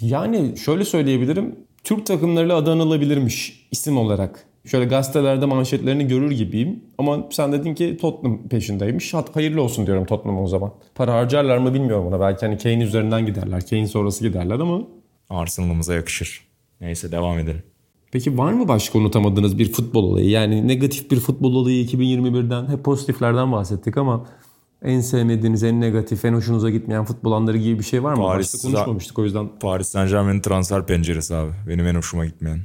Yani şöyle söyleyebilirim. Türk takımlarıyla adı anılabilirmiş isim olarak. Şöyle gazetelerde manşetlerini görür gibiyim. Ama sen dedin ki Tottenham peşindeymiş. Hayırlı olsun diyorum Tottenham o zaman. Para harcarlar mı bilmiyorum ona. Belki hani Kane üzerinden giderler. Kane sonrası giderler ama. Arsenal'ımıza yakışır. Neyse devam edelim. Peki var mı başka unutamadığınız bir futbol olayı? Yani negatif bir futbol olayı 2021'den hep pozitiflerden bahsettik ama en sevmediğiniz, en negatif, en hoşunuza gitmeyen futbol anları gibi bir şey var mı? Paris, Başta konuşmamıştık o yüzden. Paris Saint Germain'in transfer penceresi abi. Benim en hoşuma gitmeyen.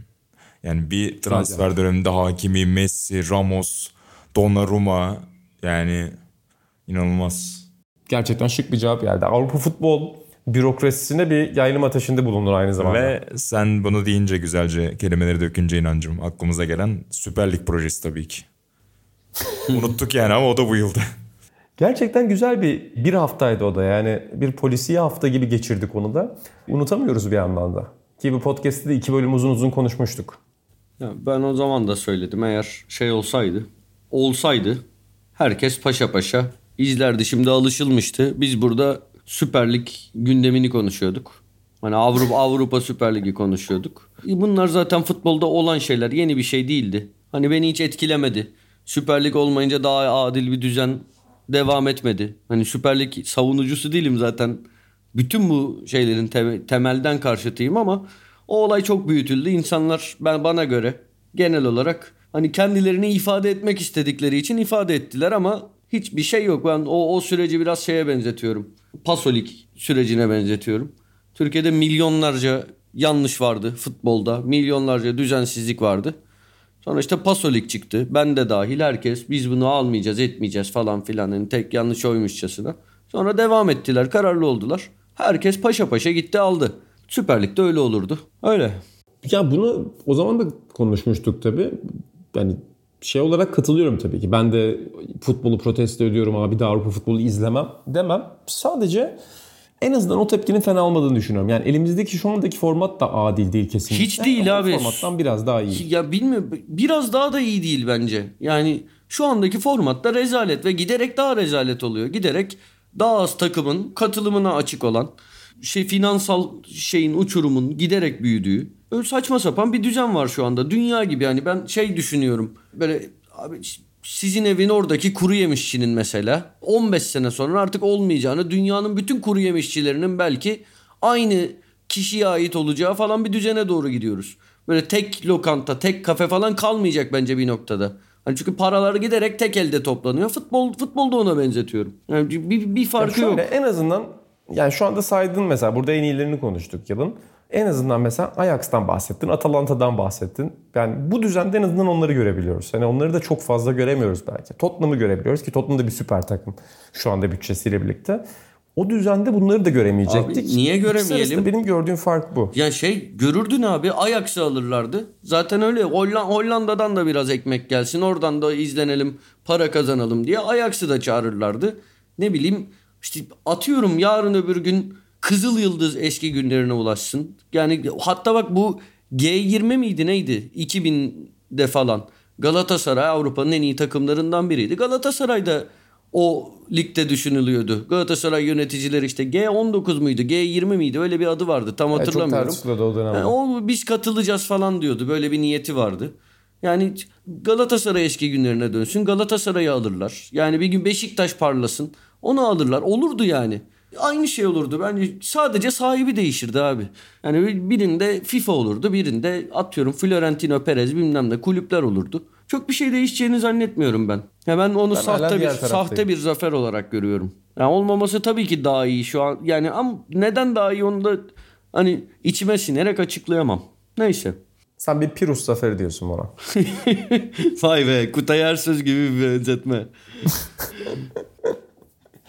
Yani bir transfer Sadece. döneminde Hakimi, Messi, Ramos, Donnarumma yani inanılmaz. Gerçekten şık bir cevap geldi. Avrupa futbol bürokrasisine bir yaylım ateşinde bulunur aynı zamanda. Ve sen bunu deyince güzelce kelimeleri dökünce inancım aklımıza gelen Süper Lig projesi tabii ki. [laughs] Unuttuk yani ama o da bu yılda. Gerçekten güzel bir bir haftaydı o da. Yani bir polisiye hafta gibi geçirdik onu da. Unutamıyoruz bir yandan da. Ki bu podcast'te de iki bölüm uzun uzun konuşmuştuk. Ya ben o zaman da söyledim. Eğer şey olsaydı, olsaydı herkes paşa paşa izlerdi. Şimdi alışılmıştı. Biz burada Süper Lig gündemini konuşuyorduk. Hani Avrupa Avrupa Süper Ligi konuşuyorduk. Bunlar zaten futbolda olan şeyler. Yeni bir şey değildi. Hani beni hiç etkilemedi. Süper Lig olmayınca daha adil bir düzen devam etmedi. Hani Süper Lig savunucusu değilim zaten. Bütün bu şeylerin te- temelden karşıtıyım ama o olay çok büyütüldü. İnsanlar ben bana göre genel olarak Hani kendilerini ifade etmek istedikleri için ifade ettiler ama hiçbir şey yok. Ben o, o süreci biraz şeye benzetiyorum. Pasolik sürecine benzetiyorum. Türkiye'de milyonlarca yanlış vardı futbolda. Milyonlarca düzensizlik vardı. Sonra işte Pasolik çıktı. Ben de dahil herkes biz bunu almayacağız etmeyeceğiz falan filan. Yani tek yanlış oymuşçasına. Sonra devam ettiler kararlı oldular. Herkes paşa paşa gitti aldı. Süper Lig'de öyle olurdu. Öyle. Ya bunu o zaman da konuşmuştuk tabii. Yani şey olarak katılıyorum tabii ki. Ben de futbolu protesto ediyorum abi de Avrupa futbolu izlemem demem. Sadece en azından o tepkinin fena olmadığını düşünüyorum. Yani elimizdeki şu andaki format da adil değil kesinlikle. Hiç değil Ama abi. O formattan biraz daha iyi. Ya bilmiyorum biraz daha da iyi değil bence. Yani şu andaki formatta rezalet ve giderek daha rezalet oluyor. Giderek daha az takımın katılımına açık olan şey finansal şeyin uçurumun giderek büyüdüğü öyle saçma sapan bir düzen var şu anda. Dünya gibi yani ben şey düşünüyorum. Böyle abi sizin evin oradaki kuru yemişçinin mesela 15 sene sonra artık olmayacağını dünyanın bütün kuru yemişçilerinin belki aynı kişiye ait olacağı falan bir düzene doğru gidiyoruz. Böyle tek lokanta, tek kafe falan kalmayacak bence bir noktada. Hani çünkü paralar giderek tek elde toplanıyor. Futbol futbolda ona benzetiyorum. Yani bir, bir farkı Şöyle, yok. En azından yani şu anda saydın mesela burada en iyilerini konuştuk yılın. En azından mesela Ajax'tan bahsettin, Atalanta'dan bahsettin. Yani bu düzende en azından onları görebiliyoruz. Hani onları da çok fazla göremiyoruz belki. Tottenham'ı görebiliyoruz ki Tottenham da bir süper takım şu anda bütçesiyle birlikte. O düzende bunları da göremeyecektik. Abi niye göremeyelim? benim gördüğüm fark bu. Ya şey görürdün abi Ajax'ı alırlardı. Zaten öyle Holland- Hollanda'dan da biraz ekmek gelsin. Oradan da izlenelim, para kazanalım diye Ajax'ı da çağırırlardı. Ne bileyim işte atıyorum yarın öbür gün Kızıl Yıldız eski günlerine ulaşsın. Yani hatta bak bu G20 miydi neydi? 2000'de falan. Galatasaray Avrupa'nın en iyi takımlarından biriydi. Galatasaray da o ligde düşünülüyordu. Galatasaray yöneticileri işte G19 muydu, G20 miydi öyle bir adı vardı tam çok hatırlamıyorum. tartışılıyordu o dönem. Yani o biz katılacağız falan diyordu. Böyle bir niyeti vardı. Yani Galatasaray eski günlerine dönsün. Galatasaray'ı alırlar. Yani bir gün Beşiktaş parlasın. Onu alırlar. Olurdu yani. Aynı şey olurdu. Bence sadece sahibi değişirdi abi. Yani birinde FIFA olurdu. Birinde atıyorum Florentino Perez bilmem ne kulüpler olurdu. Çok bir şey değişeceğini zannetmiyorum ben. Ya ben onu Ben sahte bir sahte bir zafer olarak görüyorum. Yani olmaması tabii ki daha iyi şu an. Yani ama neden daha iyi onu da hani içime sinerek açıklayamam. Neyse. Sen bir Pirus zaferi diyorsun bana. [laughs] Vay be Kutay Ersöz gibi bir benzetme.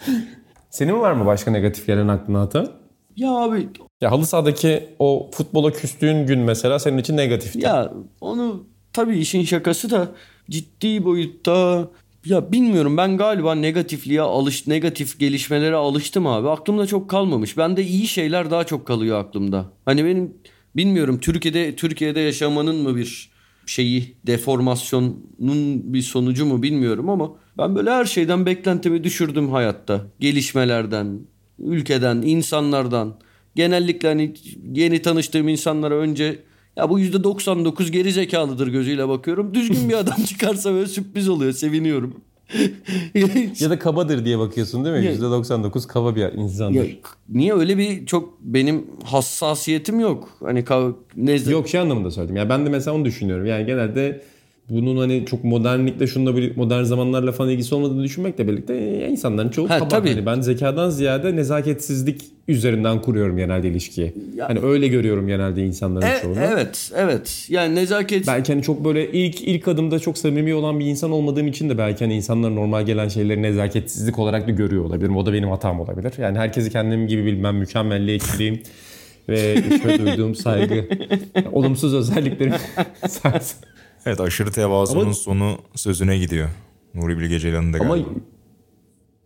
[laughs] Senin var mı başka negatif gelen aklına Ata? Ya abi Ya halı sahadaki o futbola küstüğün gün mesela senin için negatifti. ya onu tabii işin şakası da ciddi boyutta ya bilmiyorum ben galiba negatifliğe alış negatif gelişmelere alıştım abi. Aklımda çok kalmamış. Bende iyi şeyler daha çok kalıyor aklımda. Hani benim bilmiyorum Türkiye'de Türkiye'de yaşamanın mı bir şeyi deformasyonun bir sonucu mu bilmiyorum ama ben böyle her şeyden beklentimi düşürdüm hayatta. Gelişmelerden, ülkeden, insanlardan. Genellikle hani yeni tanıştığım insanlara önce ya bu %99 geri zekalıdır gözüyle bakıyorum. Düzgün bir [laughs] adam çıkarsa böyle sürpriz oluyor. Seviniyorum. [laughs] Ya da kabadır diye bakıyorsun değil mi? Ya- %99 kaba bir insandır. Ya, niye öyle bir çok benim hassasiyetim yok. Hani ka- ne Yok şey anlamında söyledim. Ya ben de mesela onu düşünüyorum. Yani genelde bunun hani çok modernlikle şunla bir modern zamanlarla falan ilgisi olmadığını düşünmekle birlikte e, insanların çoğu Ha, tabii. Hani ben zekadan ziyade nezaketsizlik üzerinden kuruyorum genelde ilişkiyi. Ya- Hani öyle görüyorum genelde insanların E- çoğunu. evet, evet. Yani nezaket Belki hani çok böyle ilk ilk adımda çok samimi olan bir insan olmadığım için de belki hani insanlar normal gelen şeyleri nezaketsizlik olarak da görüyor olabilirim. O da benim hatam olabilir. Yani herkesi kendim gibi bilmem, mükemmelliyetçiyim ve işe duyduğum saygı, [laughs] olumsuz özelliklerim. [laughs] Evet aşırı tevazunun Ama- sonu sözüne gidiyor. Nuri Bilge Ceylan'ın da Ama galiba.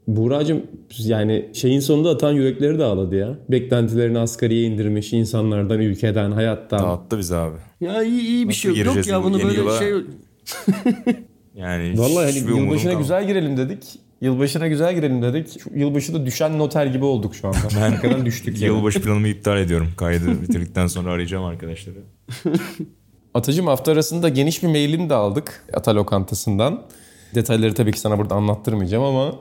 Buğra'cığım yani şeyin sonunda atan yürekleri dağladı ya. Beklentilerini asgariye indirmiş insanlardan, ülkeden, hayattan. Dağıttı bizi abi. ya iyi, iyi bir Nasıl şey yok. Yok ya bu bunu böyle yıla? şey [laughs] Yani Vallahi hani yılbaşına güzel girelim dedik. Yılbaşına güzel girelim dedik. Şu yılbaşı da düşen noter gibi olduk şu anda. [laughs] Arkadan düştük yani. Yılbaşı planımı iptal ediyorum. Kaydı bitirdikten sonra arayacağım arkadaşları. [laughs] Atacım hafta arasında geniş bir mailini de aldık Ata Lokantası'ndan. Detayları tabii ki sana burada anlattırmayacağım ama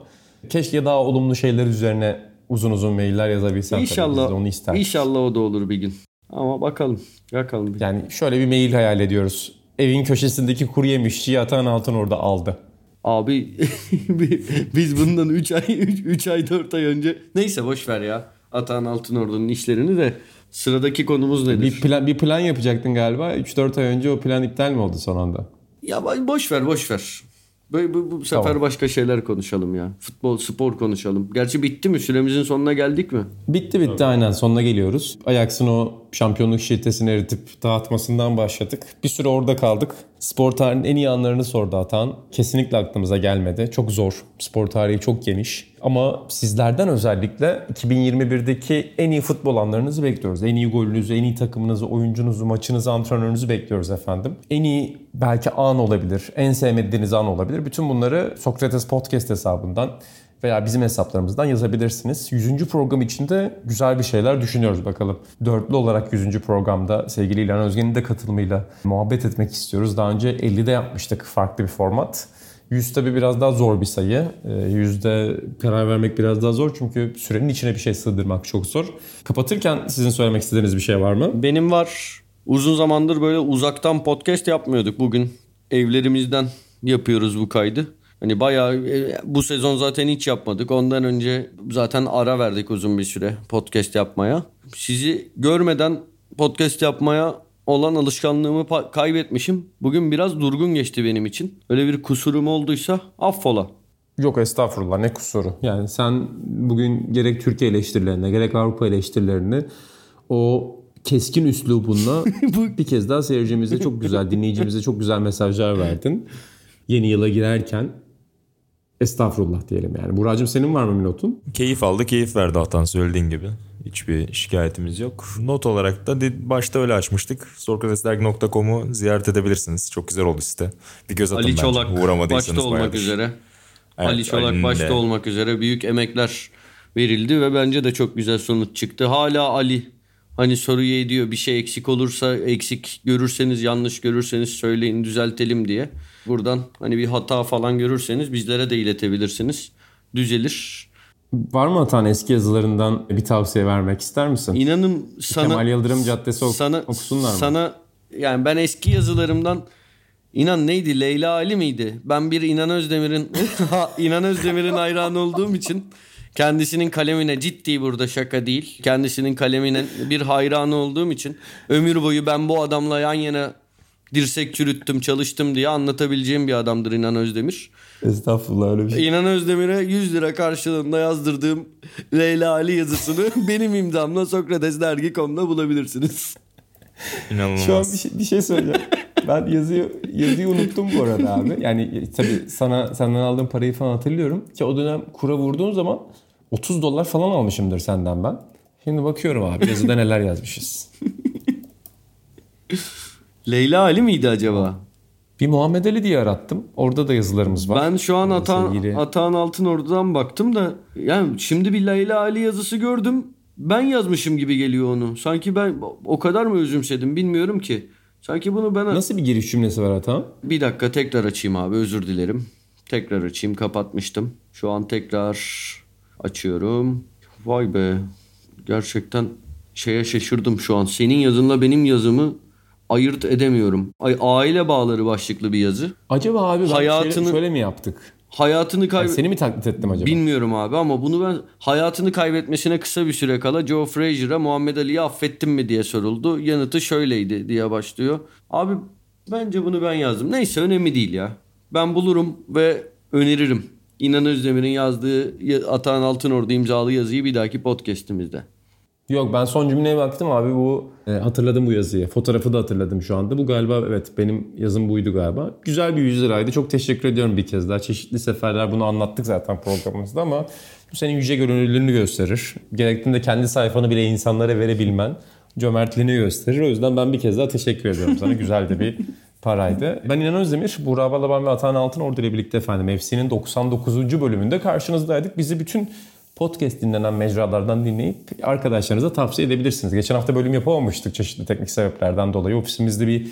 keşke daha olumlu şeyler üzerine uzun uzun mailler yazabilsem. tabii. Biz İnşallah. de onu isterdik. İnşallah o da olur bir gün. Ama bakalım. Bakalım. Yani şöyle bir mail hayal ediyoruz evin köşesindeki kuru yemişçiyi Atan Altın orada aldı. Abi [laughs] biz bundan 3 ay 3 ay 4 ay önce neyse boş ver ya. Atahan Altınordu'nun işlerini de sıradaki konumuz nedir? Bir plan bir plan yapacaktın galiba. 3-4 ay önce o plan iptal mi oldu son anda? Ya boş ver boş ver. Böyle bu, bu sefer Tamam. başka şeyler konuşalım ya. Futbol, spor konuşalım. Gerçi bitti mi? Süremizin sonuna geldik mi? Bitti bitti aynen sonuna geliyoruz. Ajax'ın o şampiyonluk şiddetini eritip dağıtmasından başladık. Bir süre orada kaldık. Spor tarihinin en iyi anlarını sordu Atan. Kesinlikle aklımıza gelmedi. Çok zor. Spor tarihi çok geniş. Ama sizlerden özellikle 2021'deki en iyi futbol anlarınızı bekliyoruz. En iyi golünüzü, en iyi takımınızı, oyuncunuzu, maçınızı, antrenörünüzü bekliyoruz efendim. En iyi belki an olabilir, en sevmediğiniz an olabilir. Bütün bunları Sokrates Podcast hesabından veya bizim hesaplarımızdan yazabilirsiniz. 100. program içinde güzel bir şeyler düşünüyoruz bakalım. Dörtlü olarak 100. programda sevgili İlhan Özgen'in de katılımıyla muhabbet etmek istiyoruz. Daha önce 50'de yapmıştık farklı bir format. 100 tabii biraz daha zor bir sayı. Ee, Yüzde karar vermek biraz daha zor çünkü sürenin içine bir şey sığdırmak çok zor. Kapatırken sizin söylemek istediğiniz bir şey var mı? Benim var. Uzun zamandır böyle uzaktan podcast yapmıyorduk. Bugün evlerimizden yapıyoruz bu kaydı. Hani bayağı e, bu sezon zaten hiç yapmadık. Ondan önce zaten ara verdik uzun bir süre podcast yapmaya. Sizi görmeden podcast yapmaya olan alışkanlığımı kaybetmişim. Bugün biraz durgun geçti benim için. Öyle bir kusurum olduysa affola. Yok estağfurullah ne kusuru. Yani sen bugün gerek Türkiye eleştirilerine gerek Avrupa eleştirilerini o keskin üslubunla [laughs] bir kez daha seyircimize çok güzel, dinleyicimize çok güzel mesajlar verdin. Yeni yıla girerken estağfurullah diyelim yani. Buracığım senin var mı bir notun? Keyif aldı, keyif verdi Atan söylediğin gibi. Hiçbir şikayetimiz yok. Not olarak da başta öyle açmıştık. Sokratesdergi.com'u ziyaret edebilirsiniz. Çok güzel oldu site. Bir göz atın Ali bence. Çolak Uğramadıysanız başta olmak bayağıdır. üzere. Evet, Ali Çolak Ali'nin başta de- olmak üzere büyük emekler verildi ve bence de çok güzel sonuç çıktı. Hala Ali hani soruyu ediyor bir şey eksik olursa eksik görürseniz yanlış görürseniz söyleyin düzeltelim diye. Buradan hani bir hata falan görürseniz bizlere de iletebilirsiniz. Düzelir. Var mı Atan eski yazılarından bir tavsiye vermek ister misin? İnanın sana Kemal Yıldırım Caddesi ok- sana, okusunlar mı? Sana yani ben eski yazılarımdan İnan neydi? Leyla Ali miydi? Ben bir İnan Özdemir'in [laughs] İnan Özdemir'in hayranı olduğum için kendisinin kalemine ciddi burada şaka değil. Kendisinin kalemine bir hayranı olduğum için ömür boyu ben bu adamla yan yana dirsek çürüttüm, çalıştım diye anlatabileceğim bir adamdır İnan Özdemir. Estağfurullah öyle bir şey. İnan Özdemir'e 100 lira karşılığında yazdırdığım Leyla Ali yazısını [laughs] benim imzamla Sokratesdergi.com'da bulabilirsiniz. [laughs] İnanılmaz. Şu an bir şey, bir şey söyleyeceğim. Ben yazıyı yazıyı unuttum bu arada abi. Yani tabii sana senden aldığım parayı falan hatırlıyorum ki o dönem kura vurduğun zaman 30 dolar falan almışımdır senden ben. Şimdi bakıyorum abi yazıda neler yazmışız. [laughs] Leyla Ali miydi acaba? Bir Muhammed Ali diye arattım. Orada da yazılarımız var. Ben şu an Atan, Sevgili- Atan Altınordu'dan baktım da yani şimdi bir Leyla Ali yazısı gördüm. Ben yazmışım gibi geliyor onu. Sanki ben o kadar mı özümsedim bilmiyorum ki. Sanki bunu ben... Nasıl bir giriş cümlesi var Atan? Bir dakika tekrar açayım abi özür dilerim. Tekrar açayım kapatmıştım. Şu an tekrar açıyorum. Vay be gerçekten şeye şaşırdım şu an. Senin yazınla benim yazımı ayırt edemiyorum. Ay, aile bağları başlıklı bir yazı. Acaba abi Hayatını- şöyle, şöyle mi yaptık? Hayatını Yani kayb... seni mi taklit ettim acaba? Bilmiyorum abi ama bunu ben hayatını kaybetmesine kısa bir süre kala Joe Frazier'a Muhammed Ali'yi affettin mi diye soruldu. Yanıtı şöyleydi diye başlıyor. Abi bence bunu ben yazdım. Neyse önemli değil ya. Ben bulurum ve öneririm. İnan Özdemir'in yazdığı ya- Atahan Altınordu imzalı yazıyı bir dahaki podcast'imizde. Yok ben son cümleye baktım abi bu e, hatırladım bu yazıyı. Fotoğrafı da hatırladım şu anda. Bu galiba evet benim yazım buydu galiba. Güzel bir 100 liraydı. Çok teşekkür ediyorum bir kez daha. Çeşitli seferler bunu anlattık zaten programımızda ama bu senin yüce gönüllülüğünü gösterir. Gerektiğinde kendi sayfanı bile insanlara verebilmen cömertliğini gösterir. O yüzden ben bir kez daha teşekkür ediyorum sana. Güzel de bir paraydı. Ben İnan Özdemir, Buğra Balaban ve Atahan Altınordu ile birlikte efendim FC'nin 99. bölümünde karşınızdaydık. Bizi bütün podcast dinlenen mecralardan dinleyip arkadaşlarınıza tavsiye edebilirsiniz. Geçen hafta bölüm yapamamıştık çeşitli teknik sebeplerden dolayı. Ofisimizde bir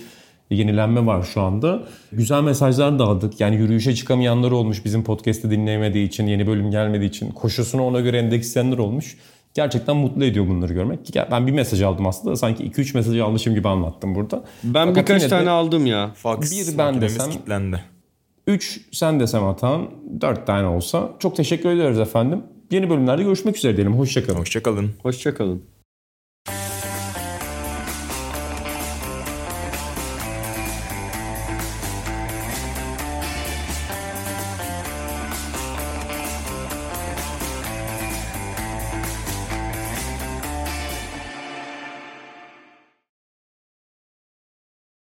yenilenme var şu anda. Güzel mesajlar dağıttık. Yani yürüyüşe çıkamayanlar olmuş bizim podcast'i dinleyemediği için, yeni bölüm gelmediği için. Koşusunu ona göre endeksleyenler olmuş. Gerçekten mutlu ediyor bunları görmek. Ben bir mesaj aldım aslında sanki 2-3 mesaj almışım gibi anlattım burada. Ben Fakat birkaç yine de tane aldım ya. Fax Bir ben desem- kilitlendi. 3 sen desem Atan 4 tane olsa çok teşekkür ediyoruz efendim. Yeni bölümlerde görüşmek üzere diyelim. Hoşçakalın. Hoşçakalın. Hoşçakalın.